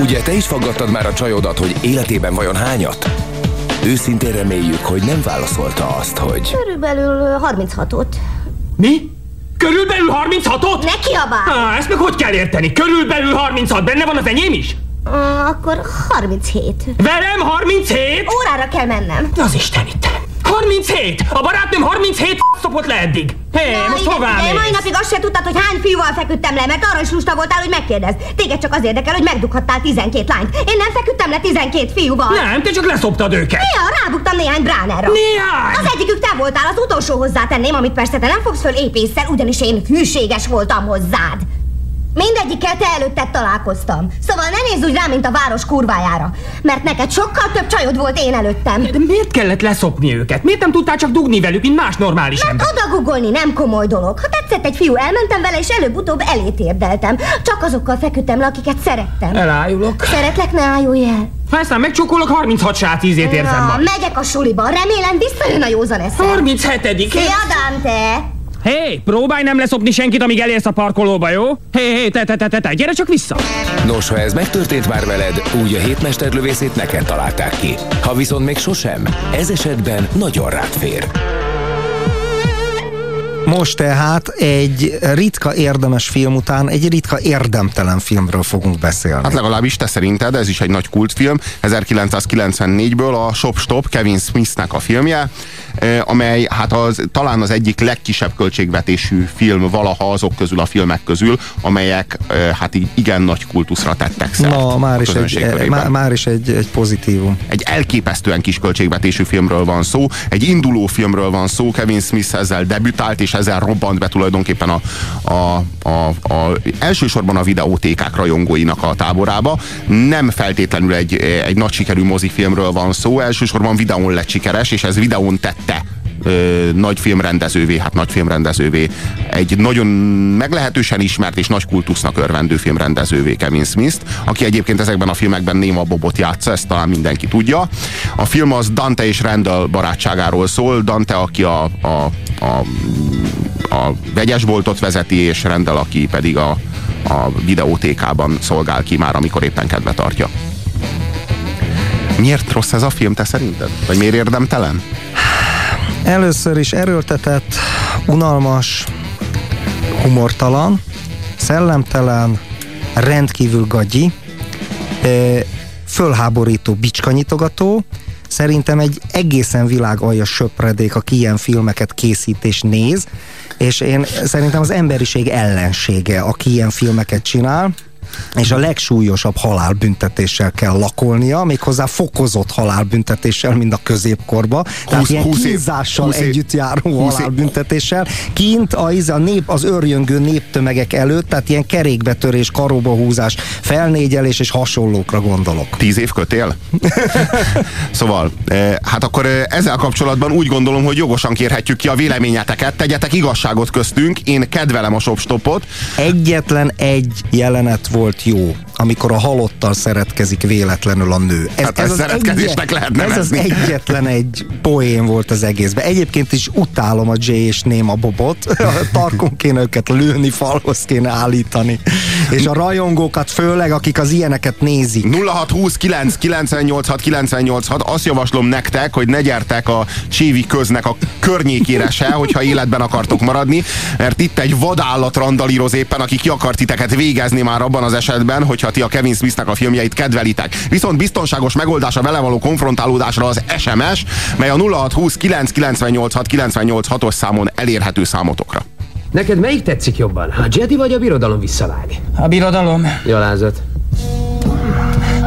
Ugye te is faggattad már a csajodat, hogy életében vajon hányat? Őszintén reméljük, hogy nem válaszolta azt, hogy... Körülbelül 36-ot. Mi? Körülbelül 36-ot? Ne kiabál! Á, ezt meg hogy kell érteni? Körülbelül 36, benne van az enyém is? Uh, akkor 37. Velem 37? Órára kell mennem. Az Isten itt. 37! A barátnőm 37 szopott le eddig. Hé, hey, most igen, hová mész? mai napig azt se tudtad, hogy hány fiúval feküdtem le, mert arra is lusta voltál, hogy megkérdezd. Téged csak az érdekel, hogy megdughattál 12 lányt. Én nem feküdtem le 12 fiúval. Nem, te csak leszoptad őket. Ja, rábuktam néhány bránerra. Néhány! Az egyikük te voltál, az utolsó hozzátenném, amit persze te nem fogsz föl épésszel, ugyanis én hűséges voltam hozzád. Mindegyikkel te előtted találkoztam. Szóval ne nézz úgy rám, mint a város kurvájára. Mert neked sokkal több csajod volt én előttem. De miért kellett leszopni őket? Miért nem tudtál csak dugni velük, mint más normális Mert ember? odagugolni nem komoly dolog. Ha tetszett egy fiú, elmentem vele, és előbb-utóbb elét érdeltem. Csak azokkal feküdtem le, akiket szerettem. Elájulok. Szeretlek, ne állulj el. Ha aztán megcsókolok, 36 sát ízét érzem Na, ma. megyek a suliba. Remélem visszajön a józan eszem. 37 Szia, Dante! Hé, hey, próbálj nem leszopni senkit, amíg elérsz a parkolóba, jó? Hé, hey, hé, hey, te, te, te, te, te, gyere csak vissza! Nos, ha ez megtörtént már veled, úgy a hétmesterlövészét neked találták ki. Ha viszont még sosem, ez esetben nagyon rád fér. Most tehát egy ritka érdemes film után egy ritka érdemtelen filmről fogunk beszélni. Hát legalábbis te szerinted, ez is egy nagy kultfilm, 1994-ből a Shop Stop Kevin Smithnek a filmje, amely hát az, talán az egyik legkisebb költségvetésű film valaha azok közül a filmek közül, amelyek eh, hát így igen nagy kultuszra tettek szert Na, már is, egy, körében. már, már is egy, egy pozitívum. Egy elképesztően kis költségvetésű filmről van szó, egy induló filmről van szó, Kevin Smith ezzel debütált, és ezzel robbant be tulajdonképpen a, a, a, a elsősorban a videótékák rajongóinak a táborába. Nem feltétlenül egy, egy nagy sikerű mozifilmről van szó, elsősorban videón lett sikeres, és ez videón tette nagy filmrendezővé, hát nagy filmrendezővé, egy nagyon meglehetősen ismert és nagy kultusznak örvendő filmrendezővé Kevin Smith, aki egyébként ezekben a filmekben Néma Bobot játsza, ezt talán mindenki tudja. A film az Dante és Randall barátságáról szól, Dante, aki a, a, a, a vegyesboltot vezeti, és Randall, aki pedig a, a videótékában szolgál ki már, amikor éppen kedve tartja. Miért rossz ez a film, te szerinted? Vagy miért érdemtelen? Először is erőltetett, unalmas, humortalan, szellemtelen, rendkívül gagyi, eh, fölháborító bicskanyitogató, szerintem egy egészen világaljas söpredék, aki ilyen filmeket készít és néz, és én szerintem az emberiség ellensége, aki ilyen filmeket csinál, és a legsúlyosabb halálbüntetéssel kell lakolnia, méghozzá fokozott halálbüntetéssel, mint a középkorba. Tehát 20 ilyen 20 év- kínzással 20 év- együtt járó 20 év- halálbüntetéssel. Kint a, a nép, az örjöngő néptömegek előtt, tehát ilyen kerékbetörés, karóba húzás, felnégyelés és hasonlókra gondolok. Tíz év kötél? szóval, eh, hát akkor eh, ezzel kapcsolatban úgy gondolom, hogy jogosan kérhetjük ki a véleményeteket, tegyetek igazságot köztünk, én kedvelem a shopstopot, Egyetlen egy jelenet volt jó, amikor a halottal szeretkezik véletlenül a nő. Hát ezt szeretkezésnek lehet Ez az nevezni. egyetlen egy poén volt az egészben. Egyébként is utálom a Jay és Néma Bobot. Tarkon kéne őket lőni, falhoz kéne állítani. És a rajongókat főleg, akik az ilyeneket nézik. 0629 986 986 azt javaslom nektek, hogy ne gyertek a Csévi köznek a környékére se, hogyha életben akartok maradni, mert itt egy vadállat randalíroz éppen, aki ki akar titeket végezni már abban az esetben, hogyha ti a Kevin Smithnek a filmjeit kedvelitek. Viszont biztonságos megoldás a vele való konfrontálódásra az SMS, mely a 0620 998 986 os számon elérhető számotokra. Neked melyik tetszik jobban? A Jedi vagy a birodalom visszavág? A birodalom. Jalázat.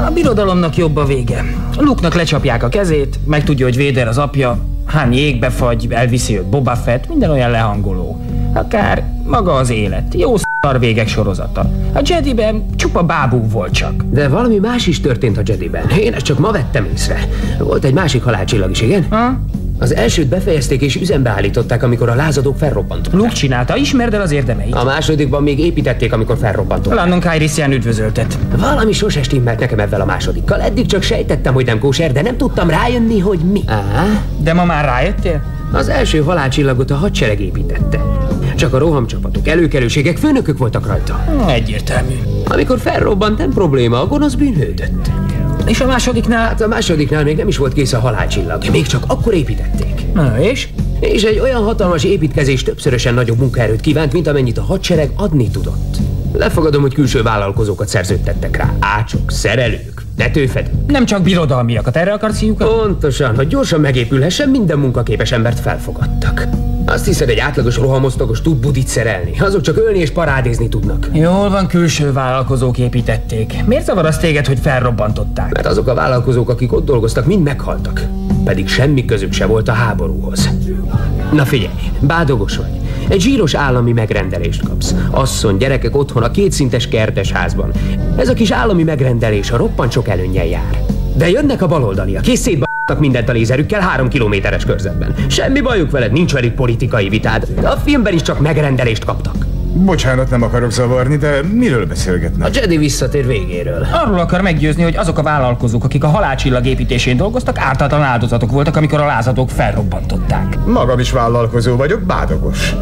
A birodalomnak jobb a vége. Luke-nak lecsapják a kezét, megtudja, hogy Véder az apja, Han jégbe fagy, elviszi őt Boba Fett, minden olyan lehangoló. Akár maga az élet. Jó szar végek sorozata. A Jediben csupa bábú volt csak. De valami más is történt a Jediben. Én ezt csak ma vettem észre. Volt egy másik halálcsillag is, igen? Ha? Az elsőt befejezték és üzembe állították, amikor a lázadók felrobbantották. Luke csinálta, ismerd el az érdemeit. A másodikban még építették, amikor felrobbantották. Landon Calrissian üdvözöltet. Valami sose stimmelt nekem ebben a másodikkal. Eddig csak sejtettem, hogy nem kóser, de nem tudtam rájönni, hogy mi. Á, De ma már rájöttél? az első halálcsillagot a hadsereg építette. Csak a rohamcsapatok, előkelőségek, főnökök voltak rajta. Egyértelmű. Amikor felrobbant, nem probléma, a gonosz bűnhődött. És a másodiknál? Hát a másodiknál még nem is volt kész a halálcsillag, még csak akkor építették. Na és? És egy olyan hatalmas építkezés többszörösen nagyobb munkaerőt kívánt, mint amennyit a hadsereg adni tudott. Lefogadom, hogy külső vállalkozókat szerződtettek rá. Ácsok, szerelők, tetőfedők. Nem csak birodalmiakat, erre akarsz fiúkat? Pontosan, hogy gyorsan megépülhessen, minden munkaképes embert felfogadtak. Azt hiszed, egy átlagos rohamosztagos tud budit szerelni. Azok csak ölni és parádézni tudnak. Jól van, külső vállalkozók építették. Miért zavar az téged, hogy felrobbantották? Mert azok a vállalkozók, akik ott dolgoztak, mind meghaltak. Pedig semmi közük se volt a háborúhoz. Na figyelj, bádogos vagy. Egy zsíros állami megrendelést kapsz. Asszony, gyerekek otthon a kétszintes kertes házban. Ez a kis állami megrendelés a roppant sok előnnyel jár. De jönnek a baloldaliak, és szétba***nak mindent a lézerükkel három kilométeres körzetben. Semmi bajuk veled, nincs velük politikai vitád. A filmben is csak megrendelést kaptak. Bocsánat, nem akarok zavarni, de miről A beszélgetnek? Jedi visszatér végéről. Arról akar meggyőzni, hogy azok a vállalkozók, akik a halálcsillag építésén dolgoztak, ártatlan áldozatok voltak, amikor a lázadók felrobbantották. Magam is vállalkozó vagyok, bádogos.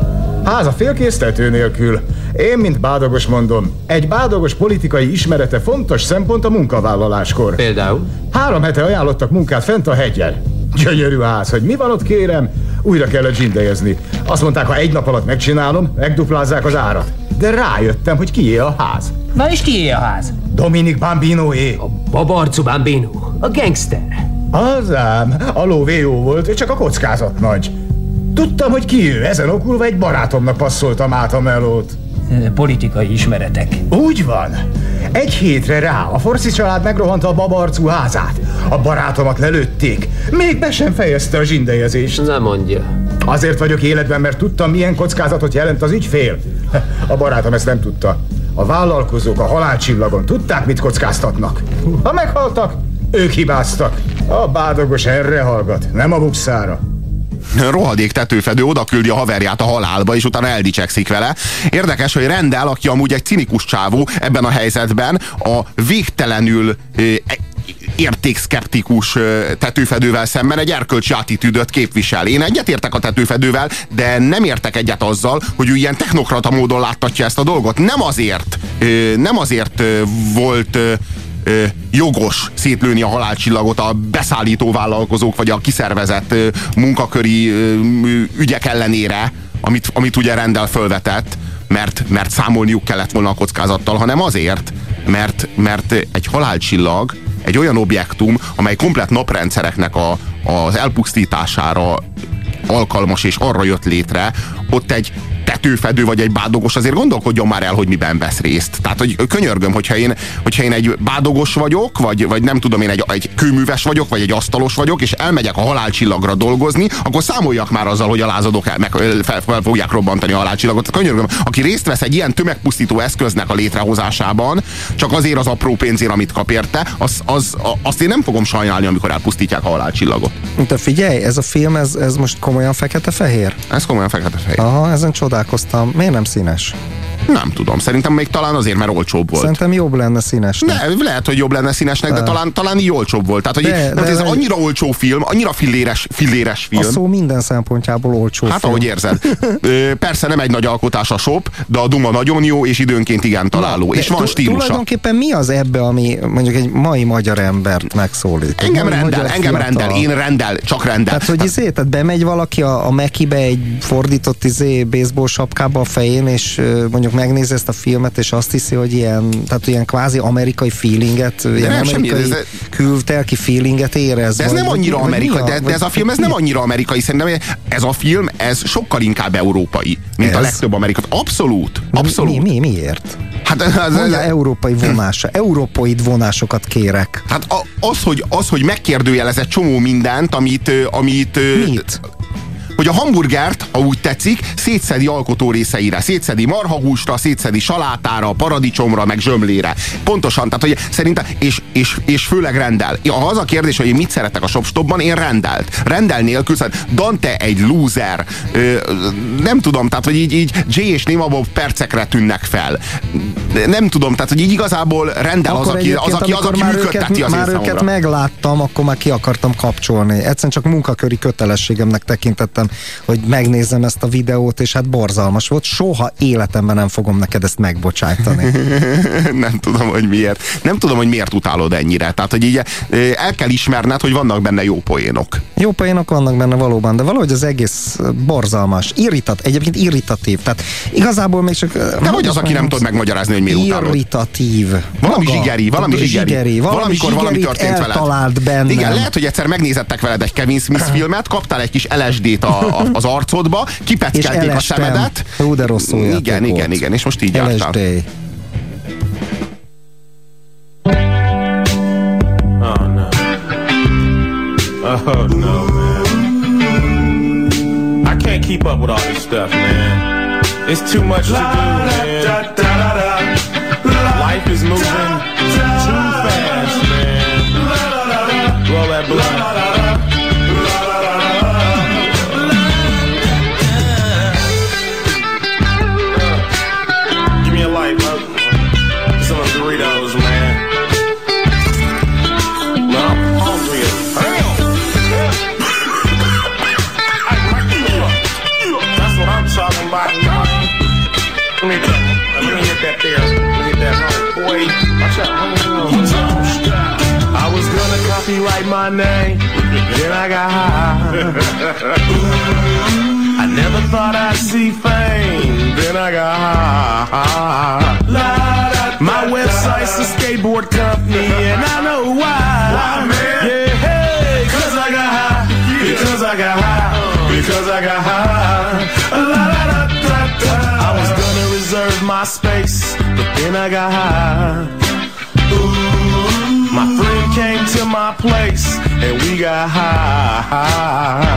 Háza félkész tető nélkül. Én, mint bádogos mondom, egy bádogos politikai ismerete fontos szempont a munkavállaláskor. Például? Három hete ajánlottak munkát fent a hegyen. Gyönyörű ház, hogy mi van ott kérem? Újra kellett zsindejezni. Azt mondták, ha egy nap alatt megcsinálom, megduplázzák az árat. De rájöttem, hogy kié a ház. Na és tié a ház? Dominik Bambinoé. Babarcu Bambino, a gangster. Az ám, a lóvé jó volt, csak a kockázat nagy. Tudtam, hogy ki ő, ezen okulva egy barátomnak passzoltam át a melót. Ö, Politikai ismeretek. Úgy van. Egy hétre rá a Forszi család megrohanta a babarcú házát. A barátomat lelőtték. Még be sem fejezte a zsindejezést. Nem mondja. Azért vagyok életben, mert tudtam, milyen kockázatot jelent az ügyfél. A barátom ezt nem tudta. A vállalkozók a halálcsillagon tudták, mit kockáztatnak. Ha meghaltak, ők hibáztak. A bádogos erre hallgat, nem a bukszára. Rohadék tetőfedő oda küldi a haverját a halálba, és utána eldicsekszik vele. Érdekes, hogy rendel, aki amúgy egy cinikus csávó ebben a helyzetben, a végtelenül e- értékszeptikus ö, tetőfedővel szemben egy erkölcsi attitűdöt képvisel. Én egyetértek a tetőfedővel, de nem értek egyet azzal, hogy ő ilyen technokrata módon láttatja ezt a dolgot. Nem azért, nem azért volt ö, jogos szétlőni a halálcsillagot a beszállító vállalkozók vagy a kiszervezett ö, munkaköri ö, ügyek ellenére, amit, amit ugye rendel fölvetett, mert, mert számolniuk kellett volna a kockázattal, hanem azért, mert, mert egy halálcsillag egy olyan objektum, amely komplet naprendszereknek a, az elpusztítására alkalmas és arra jött létre, ott egy tetőfedő vagy egy bádogos azért gondolkodjon már el, hogy miben vesz részt. Tehát, hogy könyörgöm, hogyha én, hogyha én egy bádogos vagyok, vagy, vagy nem tudom én, egy, egy kőműves vagyok, vagy egy asztalos vagyok, és elmegyek a halálcsillagra dolgozni, akkor számoljak már azzal, hogy a lázadók el, meg, fel, fel fogják robbantani a halálcsillagot. Könyörgöm, aki részt vesz egy ilyen tömegpusztító eszköznek a létrehozásában, csak azért az apró pénzért, amit kap érte, az, az, azt én nem fogom sajnálni, amikor elpusztítják a halálcsillagot. De figyelj, ez a film, ez, ez most komolyan fekete-fehér? Ez komolyan fekete-fehér. Aha, ezen csodálkoztam. Miért nem színes? Nem tudom, szerintem még talán azért, mert olcsóbb volt. Szerintem jobb lenne színes. Ne, lehet, hogy jobb lenne színesnek, de talán, talán így olcsóbb volt. Tehát, hogy De- de, de- de, ez de- annyira olcsó film, annyira filléres, filléres film. A szó minden szempontjából olcsó Hát film. ahogy érzed. Persze nem egy nagy alkotás a shop, de a Duma nagyon jó, és időnként igen találó. De és van stílusa. Tulajdonképpen mi az ebbe, ami mondjuk egy mai magyar embert megszólít? Engem mai rendel, magyar engem fiatal. rendel, én rendel, csak rendel. Tehát, hogy izé, tehát bemegy valaki a, a Mekibe egy fordított izé baseball sapkába a fején, és ö, mondjuk megnézi ezt a filmet, és azt hiszi, hogy ilyen, tehát ilyen kvázi amerikai feelinget, ilyen nem, semmi, amerikai kültelki feelinget érez. De ez vagy- nem annyira vagy mi amerikai, a- de, de ez a film ez nem annyira amerikai, szerintem ez a film, ez sokkal inkább európai, mint a Ez? legtöbb amerikai. Abszolút, Mi, abszolút. mi, miért? Hát, ez, Mondja európai vonása, európoid vonásokat kérek. hát a- az, hogy, az, hogy megkérdőjelez egy csomó mindent, amit, amit Mit? Hogy a hamburgert, ha úgy tetszik, szétszedi alkotó részeire. Szétszedi marhahúsra, szétszedi salátára, paradicsomra, meg zsömlére. Pontosan, tehát hogy szerintem, és, és, és főleg rendel. Ha az a kérdés, hogy én mit szeretek a shopstopban, én rendelt. Rendel nélkül, szóval Dante egy loser. Ö, nem tudom, tehát hogy így, így Jay és Nima Bob percekre tűnnek fel. Nem tudom, tehát hogy így igazából rendel az, aki, az, aki, az, aki már működteti őket, az már őket megláttam, akkor már ki akartam kapcsolni. Egyszerűen csak munkaköri kötelességemnek tekintettem, elkezdtem, hogy megnézzem ezt a videót, és hát borzalmas volt. Soha életemben nem fogom neked ezt megbocsájtani. nem tudom, hogy miért. Nem tudom, hogy miért utálod ennyire. Tehát, hogy így el kell ismerned, hogy vannak benne jó poénok. Jó poénok vannak benne valóban, de valahogy az egész borzalmas. Irritat, egyébként irritatív. Tehát igazából még csak... De hogy az, aki nem tud megmagyarázni, hogy miért utálod? Irritatív. Valami Maga, zsigeri, valami zsigeri. zsigeri. Valami Valamikor valami történt veled. Bennem. Igen, lehet, hogy egyszer megnézettek veled egy Kevin Smith filmet, kaptál egy kis LSD-t a, a, az arcodba, kipeckelték a szemedet. Hú, de rosszul Igen, igen, igen, és most így jártál. LSD. Oh no, man. I can't keep up with all this stuff, man. It's too much to do, man. Life is moving my name. Then I got high. I never thought I'd see fame. Then I got high. My website's a skateboard company, and I know why. Yeah, hey, cause I got high. Because I got high. Because I got high. I was gonna reserve my space, but then I got high. My place and we got high.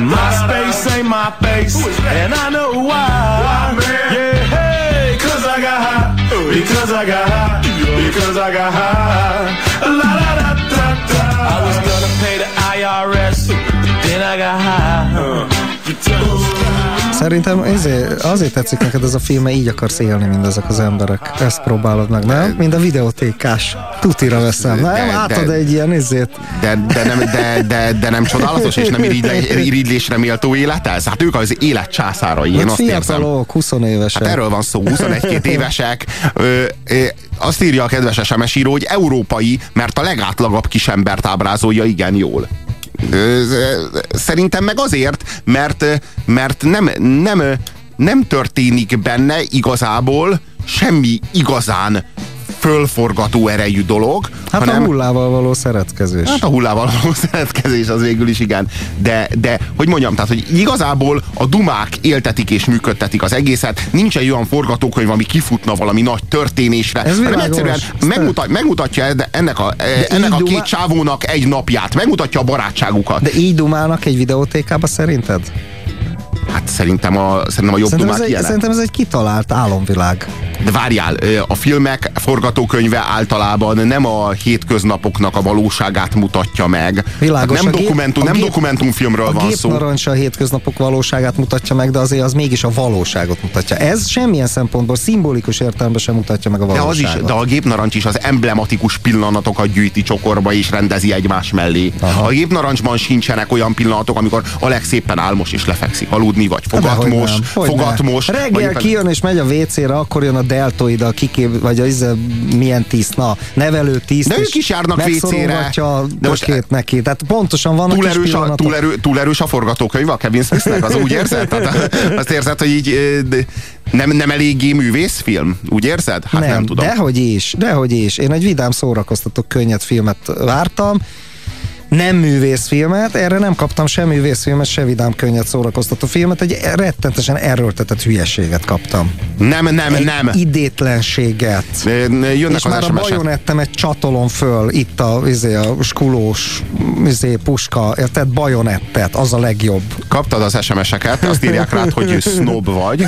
My space ain't my face, and I know why. Yeah, hey, cause I got high, because I got high, because I got high. La da da da da. I was gonna pay the IRS, but then I got high. Uh, Szerintem azért, azért tetszik neked ez a film, így akarsz élni, mint ezek az emberek. Ezt próbálod meg, nem? Mind a videótékás. Tutira veszem, nem? De, Átad egy ilyen izét. De, de, nem, de, de, de nem csodálatos, és nem irigylésre méltó élet ez? Hát ők az élet császárai, én azt érzem. 20 évesek. Hát erről van szó, 21-2 évesek. Ö, ö, azt írja a kedves SMS író, hogy európai, mert a legátlagabb kisembert ábrázolja igen jól. Szerintem meg azért, mert, mert nem, nem, nem történik benne igazából semmi igazán fölforgató erejű dolog. Hát hanem, a hullával való szeretkezés. Hát a hullával való szeretkezés az végül is igen. De, de hogy mondjam, tehát hogy igazából a dumák éltetik és működtetik az egészet. Nincs egy olyan forgatókönyv, ami kifutna valami nagy történésre. Ez hanem egyszerűen megmutat, megmutatja ennek a, ennek a két csávónak egy napját. Megmutatja a barátságukat. De így dumálnak egy videótékába szerinted? Hát szerintem a, szerintem a jobb szerintem ez, egy, szerintem ez egy kitalált álomvilág. De várjál, a filmek forgatókönyve általában nem a hétköznapoknak a valóságát mutatja meg. Világos, nem, dokumentum, nem gép, dokumentumfilmről van szó. A a hétköznapok valóságát mutatja meg, de azért az mégis a valóságot mutatja. Ez semmilyen szempontból szimbolikus értelemben sem mutatja meg a valóságot. De, az is, de a gépnarancs is az emblematikus pillanatokat gyűjti csokorba és rendezi egymás mellé. Aha. A gépnarancsban sincsenek olyan pillanatok, amikor a legszépen álmos és lefekszik aludni, vagy fogatmos, fogatmos. Reggel vagy kijön és megy a WC-re, akkor jön a deltoid, a kikép, vagy az milyen tiszt, na, nevelő tiszt. De ők is járnak WC-re. De most két neki. Tehát pontosan van túl erős, a, túl, erő, túl erős a forgatókönyv a Kevin Smithnek, az úgy érzed? Tehát azt érzed, hogy így nem, nem eléggé művészfilm? Úgy érzed? Hát nem, nem tudom. Dehogy is, dehogy is. Én egy vidám szórakoztató könnyed filmet vártam, nem művészfilmet, erre nem kaptam sem művészfilmet, se vidám könnyed szórakoztató filmet, egy rettentesen erőltetett hülyeséget kaptam. Nem, nem, egy nem. idétlenséget. Jönnek És már a bajonettem egy csatolom föl, itt a, izé, a skulós izé, puska, tehát bajonettet, az a legjobb. Kaptad az SMS-eket, azt írják rád, hogy snob vagy.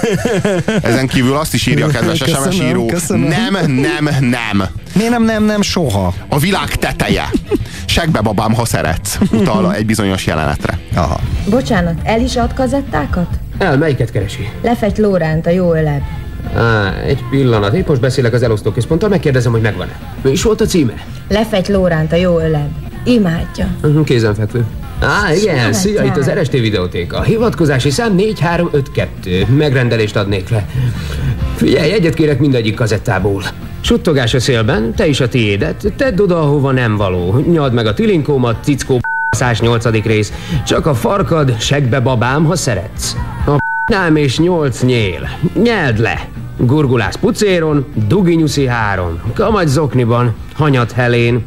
Ezen kívül azt is írja a kedves köszönöm, SMS író. Köszönöm. Nem, nem, nem. Miért nem, nem, nem, soha? A világ teteje. Segbe babám, ha szeretsz. Utal egy bizonyos jelenetre. Aha. Bocsánat, el is ad kazettákat? El, melyiket keresi? Lefegy Lóránt, a jó öleb. Á, egy pillanat. Épp most beszélek az elosztóközponttal, megkérdezem, hogy megvan-e. Mi is volt a címe? Lefegy Lóránt, a jó öleb. Imádja. Kézenfekvő. Á, igen, szia, itt az RST videótéka. Hivatkozási szám 4352. Megrendelést adnék le. Figyelj, egyet kérek mindegyik kazettából. Suttogás a szélben, te is a tiédet, tedd oda, ahova nem való. Nyald meg a tilinkómat, cickó 108. rész. Csak a farkad, segbe babám, ha szeretsz. A nem és nyolc nyél. Nyeld le! Gurgulász pucéron, duginyuszi háron, kamagy zokniban, hanyat helén,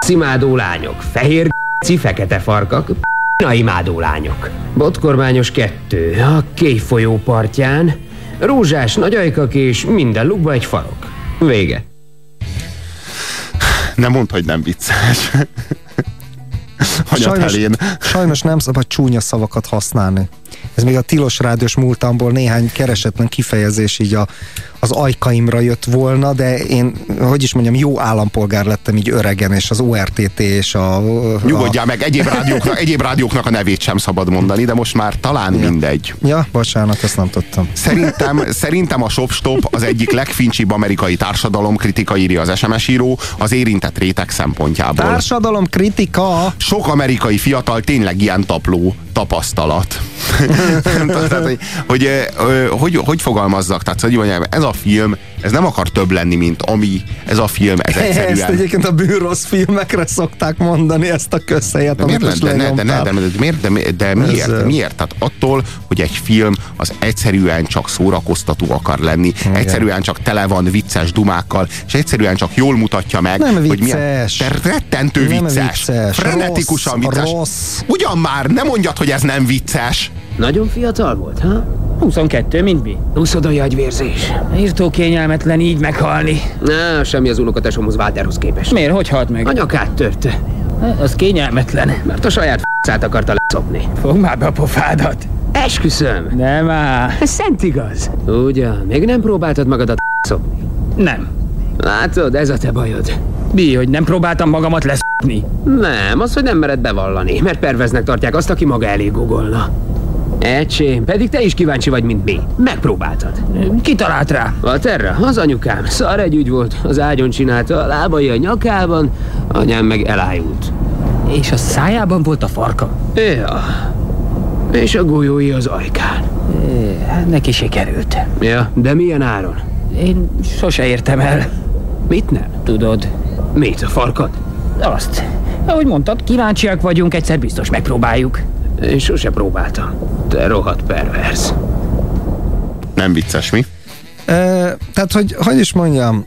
f*** imádó lányok, fehér g***ci fekete farkak, p***na imádó lányok. Botkormányos kettő, a kéj folyó partján, rózsás nagyajkak és minden lukba egy farok. Vége. Nem mondd, hogy nem vicces. Sajnos, Helén. sajnos nem szabad csúnya szavakat használni. Ez még a tilos rádiós múltamból néhány keresetlen kifejezés így a, az ajkaimra jött volna, de én, hogy is mondjam, jó állampolgár lettem így öregen, és az ORTT és a... Nyugodjál meg, egyéb rádióknak, egyéb rádióknak a nevét sem szabad mondani, de most már talán mindegy. Ja, bocsánat, ezt nem tudtam. Szerintem, szerintem a Shopstop az egyik legfincsibb amerikai társadalomkritika, írja az SMS író, az érintett réteg szempontjából. Társadalom kritika! Sok amerikai fiatal tényleg ilyen tapló tapasztalat. Tehát, hogy, hogy, hogy, hogy, hogy fogalmazzak? Tehát, hogy mondjam, ez a film, ez nem akar több lenni, mint ami ez a film, ez Ezt egyszerűen. egyébként a bűrosz filmekre szokták mondani, ezt a közhelyet, De miért, most de, de, de, lenyomtál. de, de, miért, de, de miért? Ez, miért? Tehát attól, hogy egy film az egyszerűen csak szórakoztató akar lenni, egyszerűen csak tele van vicces dumákkal, és egyszerűen csak jól mutatja meg, Nem hogy milyen de rettentő Nem vicces, vicces. frenetikusan Rossz, vicces. rossz. Ugyan már, nem mondjad, hogy ez nem vicces. Nagyon fiatal volt, ha? 22, mint mi? Uszodai agyvérzés. Írtó kényelmetlen így meghalni. Na, semmi az unokatesomhoz Walterhoz képest. Miért? Hogy halt meg? A nyakát törte, Az kényelmetlen. mert a saját f***át akarta leszopni. Fogd már be a pofádat. Esküszöm. Nem áll. Ez szent igaz. Ugyan, még nem próbáltad magadat szopni. Nem. Látod, ez a te bajod. Mi, hogy nem próbáltam magamat leszopni? Nem, az, hogy nem mered bevallani, mert perveznek tartják azt, aki maga elé googolna. Ecsém, pedig te is kíváncsi vagy, mint mi. Megpróbáltad. Ki talált rá? Valterra, az anyukám, szar egy ügy volt. Az ágyon csinálta, a lábai a nyakában, anyám meg elájult. És a szájában volt a farka. Ja. És a golyói az ajkán. Hát neki sikerült. Ja, de milyen áron? Én sose értem el. Mit nem? Tudod, Mit, a farkad? azt. Ahogy mondtad, kíváncsiak vagyunk, egyszer biztos megpróbáljuk. Én sose próbáltam. Te rohadt pervers. Nem vicces, mi? Ö, tehát, hogy, hogy is mondjam,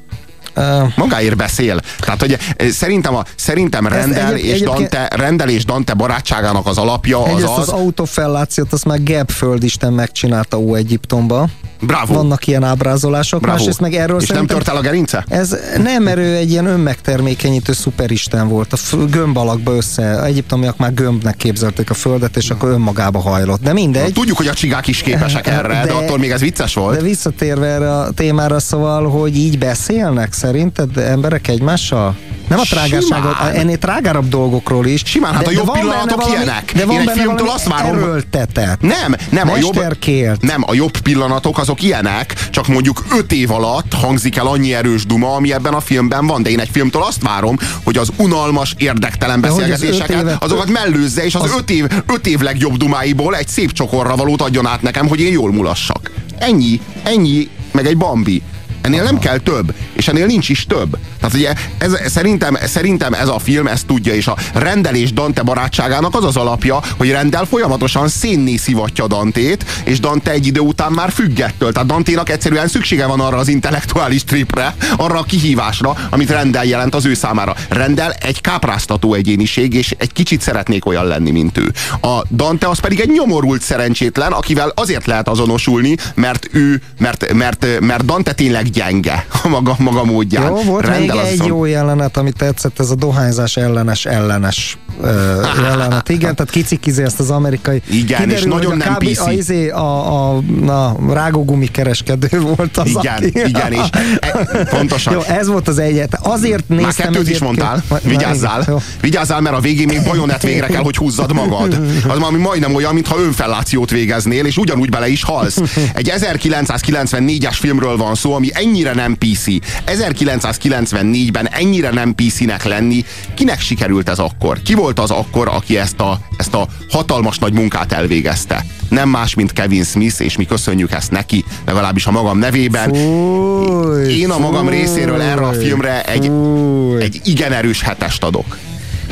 Magáért beszél. Tehát, hogy szerintem, a, szerintem Rendel, egyéb- és egyébként- Dante, Rendel és Dante barátságának az alapja az az, az autofellációt, azt már Gebb földisten megcsinálta Ó-Egyiptomba. bravo, Vannak ilyen ábrázolások, bravo. másrészt meg erről és nem tört el a gerince? Ez nem erő, egy ilyen önmegtermékenyítő szuperisten volt. A gömb alakba össze, egyiptomiak már gömbnek képzelték a földet, és akkor önmagába hajlott. De mindegy. Tudjuk, hogy a csigák is képesek erre, de, De- attól még ez vicces De volt. visszatérve erre a témára, szóval, hogy így beszélnek szerinted emberek egymással? Nem a trágárságot, ennél trágárabb dolgokról is. Simán, hát a jobb pillanatok valami- ilyenek. De van Én egy filmtől azt várom, erőltetett. Nem, nem a, jobb, nem, a jobb pillanatok azok ilyenek, csak mondjuk öt év alatt hangzik el annyi erős duma, ami ebben a filmben van, de én egy filmtől azt várom, hogy az unalmas, érdektelen De az beszélgetéseket, évet- azokat mellőzze, és az, az- öt, év, öt év legjobb dumáiból egy szép csokorra valót adjon át nekem, hogy én jól mulassak. Ennyi, ennyi, meg egy bambi. Ennél nem kell több, és ennél nincs is több. Tehát ugye ez, szerintem, szerintem ez a film ezt tudja, és a rendelés Dante barátságának az az alapja, hogy rendel folyamatosan szénné szivatja Dantét, és Dante egy idő után már függettől. Tehát Danténak egyszerűen szüksége van arra az intellektuális tripre, arra a kihívásra, amit rendel jelent az ő számára. Rendel egy kápráztató egyéniség, és egy kicsit szeretnék olyan lenni, mint ő. A Dante az pedig egy nyomorult szerencsétlen, akivel azért lehet azonosulni, mert ő, mert, mert, mert Dante tényleg gyenge a maga, maga módján. Jó, volt Rendel még egy jó jelenet, ami tetszett, ez a dohányzás ellenes ellenes ö, jelenet. Igen, tehát kicikizi ezt az amerikai. Igen, és nagyon nem kb. PC. A, izé, a, a na, rágógumi kereskedő volt az, Igen, aki... igen, és e, pontosan. Jó, ez volt az egyet. Azért néztem Már kettőt is mondtál, na, vigyázzál, igen, jó. vigyázzál, mert a végén még bajonett végre kell, hogy húzzad magad. Az valami majdnem olyan, mintha önfellációt végeznél, és ugyanúgy bele is halsz. Egy 1994-es filmről van szó, ami ennyire nem PC. 1994-ben ennyire nem PC-nek lenni, kinek sikerült ez akkor? Ki volt az akkor, aki ezt a, ezt a hatalmas nagy munkát elvégezte? Nem más, mint Kevin Smith, és mi köszönjük ezt neki, legalábbis a magam nevében. Fúj, Én a magam fúj, részéről erre a filmre egy, fúj. egy igen erős hetest adok.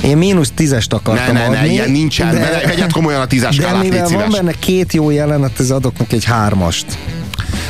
Én mínusz tízest akartam Ne, ne, ne, adni. ilyen nincsen. de- Vegyed komolyan a tízes De skálát, mivel van benne két jó jelenet, ez adok neki egy hármast.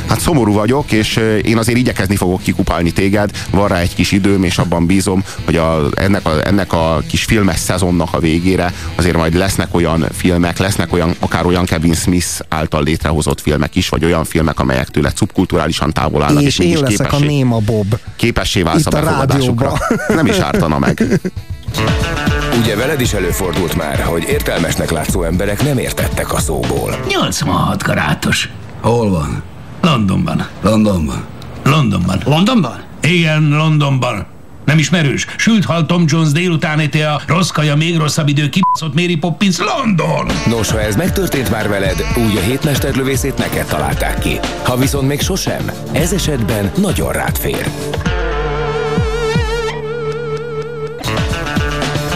Hát szomorú vagyok, és én azért igyekezni fogok kikupálni téged. Van rá egy kis időm, és abban bízom, hogy a, ennek, a, ennek a kis filmes szezonnak a végére azért majd lesznek olyan filmek, lesznek olyan, akár olyan Kevin Smith által létrehozott filmek is, vagy olyan filmek, amelyek tőle szubkulturálisan távol állnak, és én mégis leszek a képessé, Néma Bob. képessé válsz a Itt a befogadásukra. Nem is ártana meg. Ugye veled is előfordult már, hogy értelmesnek látszó emberek nem értettek a szóból. 86 karátos. Hol van? Londonban. Londonban. Londonban. Londonban? Igen, Londonban. Nem ismerős? Sült hal Tom Jones délután a rossz kaja, még rosszabb idő, kibaszott Mary Poppins, London! Nos, ha ez megtörtént már veled, úgy a hétmesterlövészét neked találták ki. Ha viszont még sosem, ez esetben nagyon rád fér.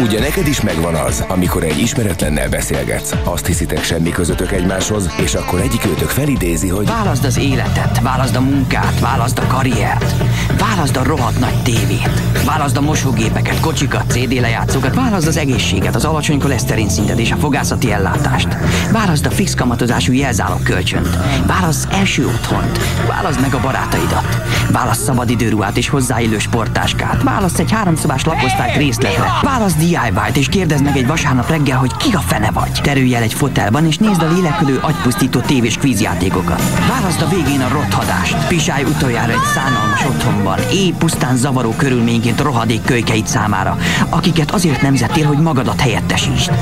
Ugye neked is megvan az, amikor egy ismeretlennel beszélgetsz, azt hiszitek semmi közöttök egymáshoz, és akkor egyik őtök felidézi, hogy Válaszd az életet, válaszd a munkát, válaszd a karriert, válaszd a rohadt nagy tévét, válaszd a mosógépeket, kocsikat, CD lejátszókat, válaszd az egészséget, az alacsony koleszterin szintet és a fogászati ellátást, válaszd a fix kamatozású jelzálog kölcsönt, válaszd első otthont, válaszd meg a barátaidat, válaszd szabadidőruhát és hozzáillő sporttáskát, válaszd egy háromszobás lakosztályt részletre, válaszd DIY-t és kérdezd meg egy vasárnap reggel, hogy ki a fene vagy. Terülj el egy fotelban és nézd a lélekülő agypusztító tévés kvízjátékokat. Válaszd a végén a rothadást. Pisálj utoljára egy szánalmas otthonban, éj pusztán zavaró körülményként rohadék kölykeit számára, akiket azért nemzettél, hogy magadat helyettesítsd.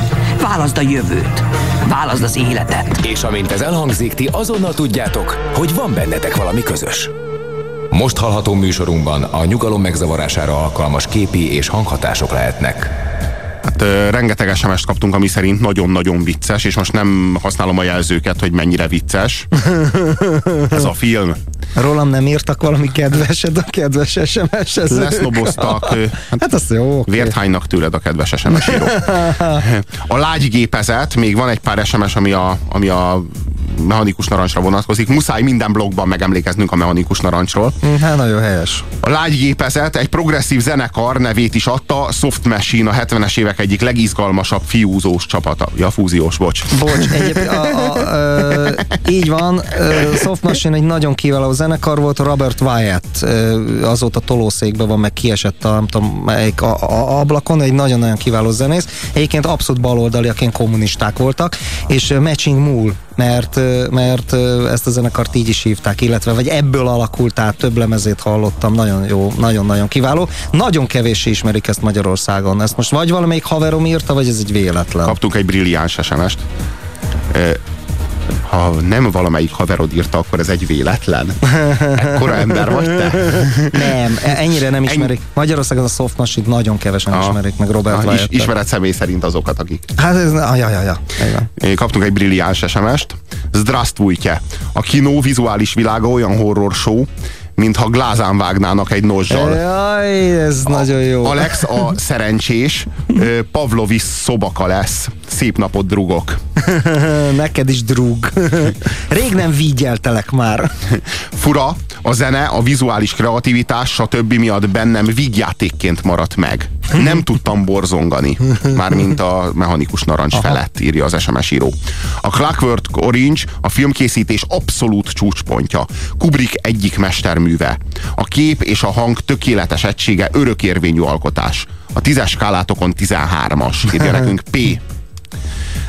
Válaszd a jövőt. Válaszd az életet. És amint ez elhangzik, ti azonnal tudjátok, hogy van bennetek valami közös. Most hallható műsorunkban a nyugalom megzavarására alkalmas képi és hanghatások lehetnek. Hát ö, rengeteg SMS-t kaptunk, ami szerint nagyon-nagyon vicces, és most nem használom a jelzőket, hogy mennyire vicces. Ez a film. Rólam nem írtak valami kedveset a kedves SMS-hez. Lesznoboztak. ö, Hát az jó. oké. Vért hánynak tőled a kedves SMS író. A lágygépezet, még van egy pár SMS, ami a, ami a mechanikus narancsra vonatkozik. Muszáj minden blogban megemlékeznünk a mechanikus narancsról. Hát nagyon helyes. A lágygépezet egy progresszív zenekar nevét is adta, Soft Machine, a 70-es évek egyik legizgalmasabb fiúzós csapata. Ja, fúziós, bocs. Bocs, egyébként a, a, ö, így van, Soft Machine egy nagyon kiváló zenekar volt, Robert Wyatt azóta tolószékben van, meg kiesett a, nem tudom, melyik a, a, ablakon, egy nagyon-nagyon kiváló zenész. Egyébként abszolút baloldaliaként kommunisták voltak, és Matching Mule, mert, mert ezt a zenekart így is hívták, illetve vagy ebből alakult át, több lemezét hallottam, nagyon jó, nagyon-nagyon kiváló. Nagyon kevés ismerik ezt Magyarországon. Ezt most vagy valamelyik haverom írta, vagy ez egy véletlen. Kaptunk egy brilliáns SMS-t. Ha nem valamelyik haverod írta, akkor ez egy véletlen. Ekkora ember vagy te? Nem, e- ennyire nem ismerik. Magyarországon a Soft Machine nagyon kevesen Ah. ismerik, meg Robert is, ismered személy szerint azokat, akik. Hát ez, ah, ja, ja, van. Kaptunk egy brilliáns SMS-t. Zdrasztvujtje. A kinó vizuális világa olyan horror show, mintha glázán vágnának egy nozzsal. Jaj, ez nagyon jó. Alex a szerencsés Pavlovis szobaka lesz. Szép napot, drugok. Neked is drug. Rég nem vígyeltelek már. Fura, a zene, a vizuális kreativitás, stb. miatt bennem vígjátékként maradt meg. Nem tudtam borzongani, mármint a mechanikus narancs Aha. felett, írja az SMS író. A Clockwork Orange a filmkészítés abszolút csúcspontja. Kubrick egyik mesterműve. A kép és a hang tökéletes egysége örökérvényű alkotás. A tízes skálátokon 13-as, írja nekünk P.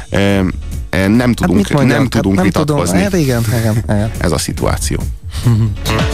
Ö, Nem tudunk, Hát mit mondjam? nem tudunk hát nem vitatkozni. Tudom. Hát igen, igen, igen. Ez a szituáció.